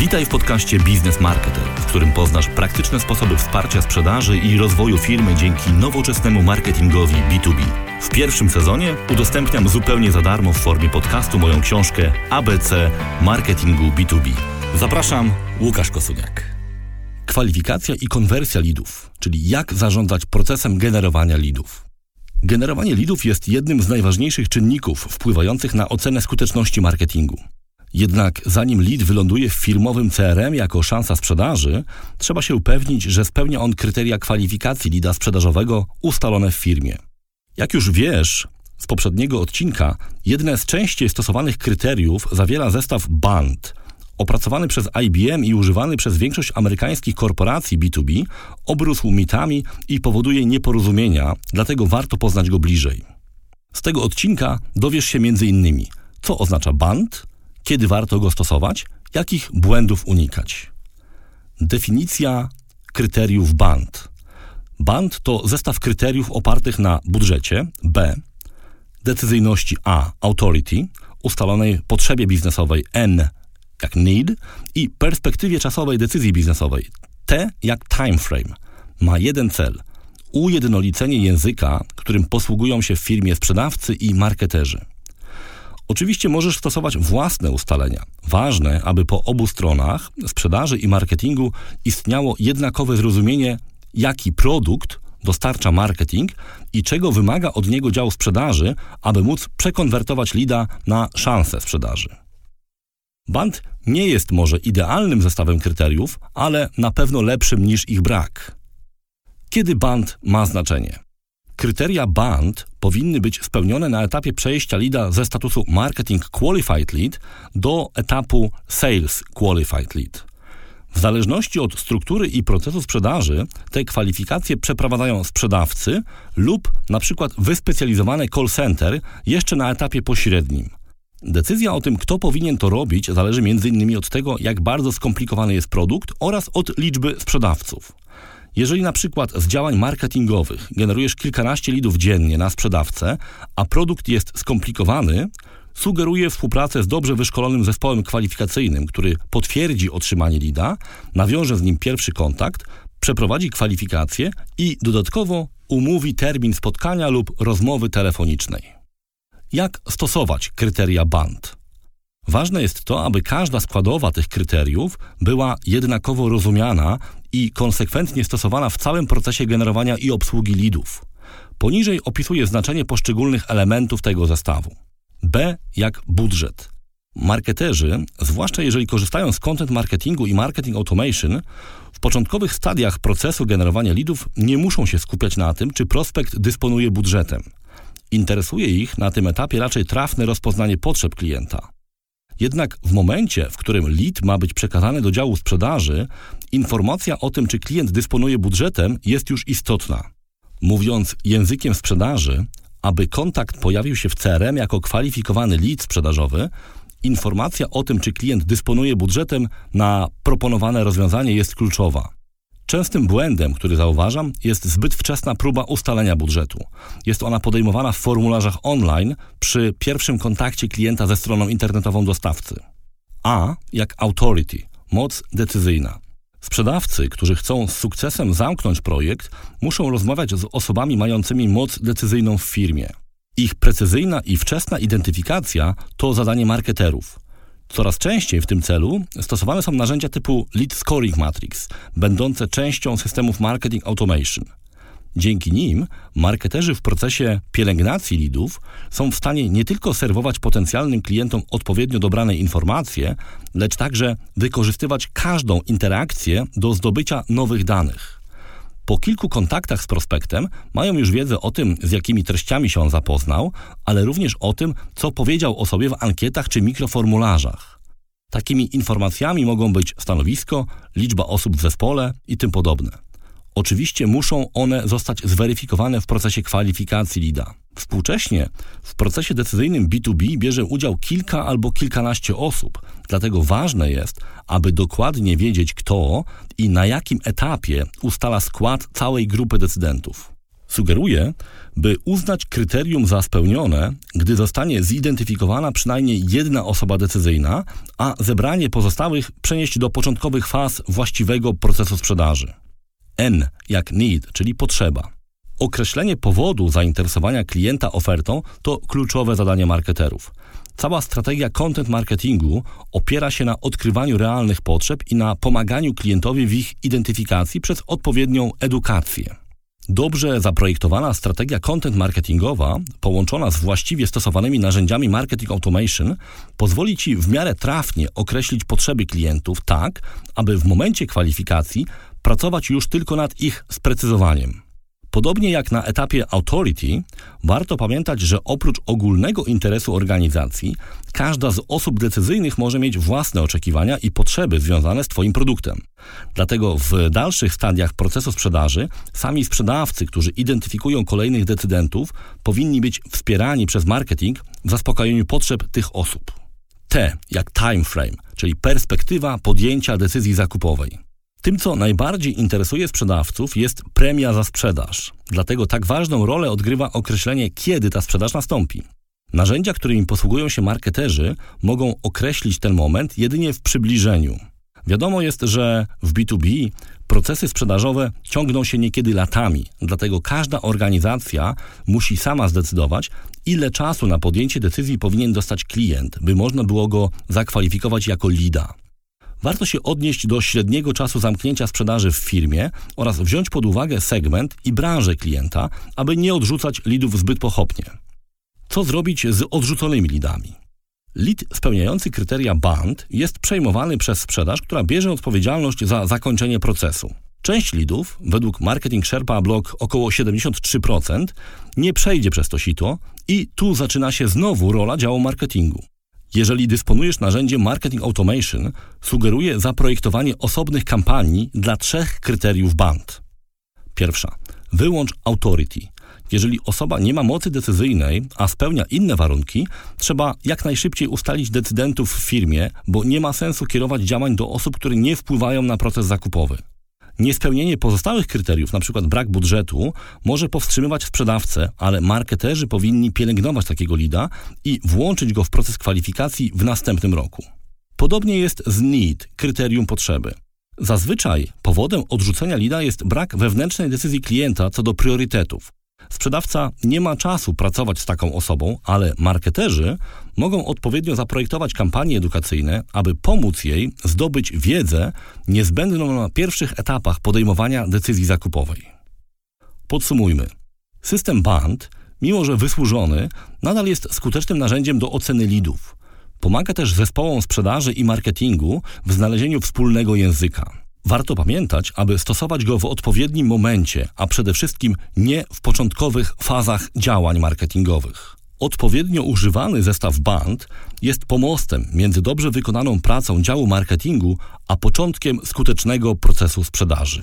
Witaj w podcaście Biznes Marketer, w którym poznasz praktyczne sposoby wsparcia sprzedaży i rozwoju firmy dzięki nowoczesnemu marketingowi B2B. W pierwszym sezonie udostępniam zupełnie za darmo w formie podcastu moją książkę ABC Marketingu B2B. Zapraszam, Łukasz Kosuniak. Kwalifikacja i konwersja lidów, czyli jak zarządzać procesem generowania lidów. Generowanie lidów jest jednym z najważniejszych czynników wpływających na ocenę skuteczności marketingu. Jednak zanim lead wyląduje w firmowym CRM jako szansa sprzedaży, trzeba się upewnić, że spełnia on kryteria kwalifikacji lida sprzedażowego ustalone w firmie. Jak już wiesz z poprzedniego odcinka, jedne z częściej stosowanych kryteriów zawiera zestaw BAND, opracowany przez IBM i używany przez większość amerykańskich korporacji B2B, obrósł mitami i powoduje nieporozumienia, dlatego warto poznać go bliżej. Z tego odcinka dowiesz się m.in. co oznacza BAND, kiedy warto go stosować, jakich błędów unikać. Definicja kryteriów BAND. BAND to zestaw kryteriów opartych na budżecie, B, decyzyjności A, authority, ustalonej potrzebie biznesowej N, jak need i perspektywie czasowej decyzji biznesowej, T jak time frame. Ma jeden cel – ujednolicenie języka, którym posługują się w firmie sprzedawcy i marketerzy. Oczywiście możesz stosować własne ustalenia. Ważne, aby po obu stronach sprzedaży i marketingu istniało jednakowe zrozumienie, jaki produkt dostarcza marketing i czego wymaga od niego dział sprzedaży, aby móc przekonwertować lida na szansę sprzedaży. Band nie jest może idealnym zestawem kryteriów, ale na pewno lepszym niż ich brak. Kiedy band ma znaczenie? Kryteria BAND powinny być spełnione na etapie przejścia lida ze statusu Marketing Qualified Lead do etapu Sales Qualified Lead. W zależności od struktury i procesu sprzedaży, te kwalifikacje przeprowadzają sprzedawcy lub na przykład wyspecjalizowane call center jeszcze na etapie pośrednim. Decyzja o tym, kto powinien to robić, zależy m.in. od tego, jak bardzo skomplikowany jest produkt oraz od liczby sprzedawców. Jeżeli na przykład z działań marketingowych generujesz kilkanaście lidów dziennie na sprzedawcę, a produkt jest skomplikowany, sugeruję współpracę z dobrze wyszkolonym zespołem kwalifikacyjnym, który potwierdzi otrzymanie lida, nawiąże z nim pierwszy kontakt, przeprowadzi kwalifikację i dodatkowo umówi termin spotkania lub rozmowy telefonicznej. Jak stosować kryteria BAND? Ważne jest to, aby każda składowa tych kryteriów była jednakowo rozumiana i konsekwentnie stosowana w całym procesie generowania i obsługi lidów. Poniżej opisuję znaczenie poszczególnych elementów tego zestawu. B jak budżet. Marketerzy, zwłaszcza jeżeli korzystają z content marketingu i marketing automation, w początkowych stadiach procesu generowania lidów nie muszą się skupiać na tym, czy prospekt dysponuje budżetem. Interesuje ich na tym etapie raczej trafne rozpoznanie potrzeb klienta. Jednak w momencie, w którym lead ma być przekazany do działu sprzedaży, informacja o tym, czy klient dysponuje budżetem, jest już istotna. Mówiąc językiem sprzedaży, aby kontakt pojawił się w CRM jako kwalifikowany lead sprzedażowy, informacja o tym, czy klient dysponuje budżetem na proponowane rozwiązanie jest kluczowa. Częstym błędem, który zauważam, jest zbyt wczesna próba ustalenia budżetu. Jest ona podejmowana w formularzach online przy pierwszym kontakcie klienta ze stroną internetową dostawcy. A jak authority, moc decyzyjna. Sprzedawcy, którzy chcą z sukcesem zamknąć projekt, muszą rozmawiać z osobami mającymi moc decyzyjną w firmie. Ich precyzyjna i wczesna identyfikacja to zadanie marketerów. Coraz częściej w tym celu stosowane są narzędzia typu Lead Scoring Matrix, będące częścią systemów Marketing Automation. Dzięki nim marketerzy w procesie pielęgnacji lidów są w stanie nie tylko serwować potencjalnym klientom odpowiednio dobrane informacje, lecz także wykorzystywać każdą interakcję do zdobycia nowych danych. Po kilku kontaktach z prospektem mają już wiedzę o tym, z jakimi treściami się on zapoznał, ale również o tym, co powiedział o sobie w ankietach czy mikroformularzach. Takimi informacjami mogą być stanowisko, liczba osób w zespole i tym podobne. Oczywiście muszą one zostać zweryfikowane w procesie kwalifikacji LIDA. Współcześnie w procesie decyzyjnym B2B bierze udział kilka albo kilkanaście osób, dlatego ważne jest, aby dokładnie wiedzieć kto i na jakim etapie ustala skład całej grupy decydentów. Sugeruje, by uznać kryterium za spełnione, gdy zostanie zidentyfikowana przynajmniej jedna osoba decyzyjna, a zebranie pozostałych przenieść do początkowych faz właściwego procesu sprzedaży. N jak need, czyli potrzeba. Określenie powodu zainteresowania klienta ofertą to kluczowe zadanie marketerów. Cała strategia content marketingu opiera się na odkrywaniu realnych potrzeb i na pomaganiu klientowi w ich identyfikacji przez odpowiednią edukację. Dobrze zaprojektowana strategia content marketingowa, połączona z właściwie stosowanymi narzędziami marketing automation, pozwoli Ci w miarę trafnie określić potrzeby klientów tak, aby w momencie kwalifikacji pracować już tylko nad ich sprecyzowaniem. Podobnie jak na etapie authority, warto pamiętać, że oprócz ogólnego interesu organizacji, każda z osób decyzyjnych może mieć własne oczekiwania i potrzeby związane z Twoim produktem. Dlatego w dalszych stadiach procesu sprzedaży sami sprzedawcy, którzy identyfikują kolejnych decydentów, powinni być wspierani przez marketing w zaspokojeniu potrzeb tych osób. T jak time frame, czyli perspektywa podjęcia decyzji zakupowej. Tym, co najbardziej interesuje sprzedawców, jest premia za sprzedaż. Dlatego tak ważną rolę odgrywa określenie, kiedy ta sprzedaż nastąpi. Narzędzia, którymi posługują się marketerzy, mogą określić ten moment jedynie w przybliżeniu. Wiadomo jest, że w B2B procesy sprzedażowe ciągną się niekiedy latami, dlatego każda organizacja musi sama zdecydować, ile czasu na podjęcie decyzji powinien dostać klient, by można było go zakwalifikować jako lida. Warto się odnieść do średniego czasu zamknięcia sprzedaży w firmie oraz wziąć pod uwagę segment i branżę klienta, aby nie odrzucać lidów zbyt pochopnie. Co zrobić z odrzuconymi lidami? Lead spełniający kryteria BAND jest przejmowany przez sprzedaż, która bierze odpowiedzialność za zakończenie procesu. Część lidów, według Marketing Sherpa Blog około 73%, nie przejdzie przez to sito i tu zaczyna się znowu rola działu marketingu. Jeżeli dysponujesz narzędziem Marketing Automation, sugeruję zaprojektowanie osobnych kampanii dla trzech kryteriów BAND. Pierwsza. Wyłącz authority. Jeżeli osoba nie ma mocy decyzyjnej, a spełnia inne warunki, trzeba jak najszybciej ustalić decydentów w firmie, bo nie ma sensu kierować działań do osób, które nie wpływają na proces zakupowy. Niespełnienie pozostałych kryteriów, np. brak budżetu, może powstrzymywać sprzedawcę, ale marketerzy powinni pielęgnować takiego lida i włączyć go w proces kwalifikacji w następnym roku. Podobnie jest z need, kryterium potrzeby. Zazwyczaj powodem odrzucenia lida jest brak wewnętrznej decyzji klienta co do priorytetów. Sprzedawca nie ma czasu pracować z taką osobą, ale marketerzy mogą odpowiednio zaprojektować kampanie edukacyjne, aby pomóc jej zdobyć wiedzę niezbędną na pierwszych etapach podejmowania decyzji zakupowej. Podsumujmy. System BAND, mimo że wysłużony, nadal jest skutecznym narzędziem do oceny lidów. Pomaga też zespołom sprzedaży i marketingu w znalezieniu wspólnego języka. Warto pamiętać, aby stosować go w odpowiednim momencie, a przede wszystkim nie w początkowych fazach działań marketingowych. Odpowiednio używany zestaw band jest pomostem między dobrze wykonaną pracą działu marketingu a początkiem skutecznego procesu sprzedaży.